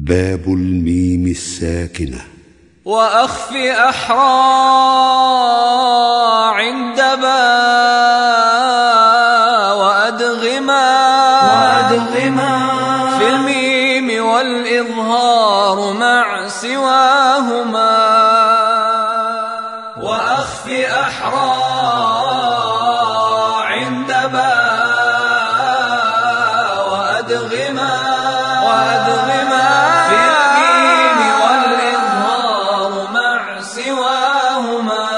باب الميم الساكنة. وأخف أحرى عندبا وأدغما. وأدغما. في الميم والإظهار مع سواهما. وأخف أحرى عندبا وأدغما. بينهما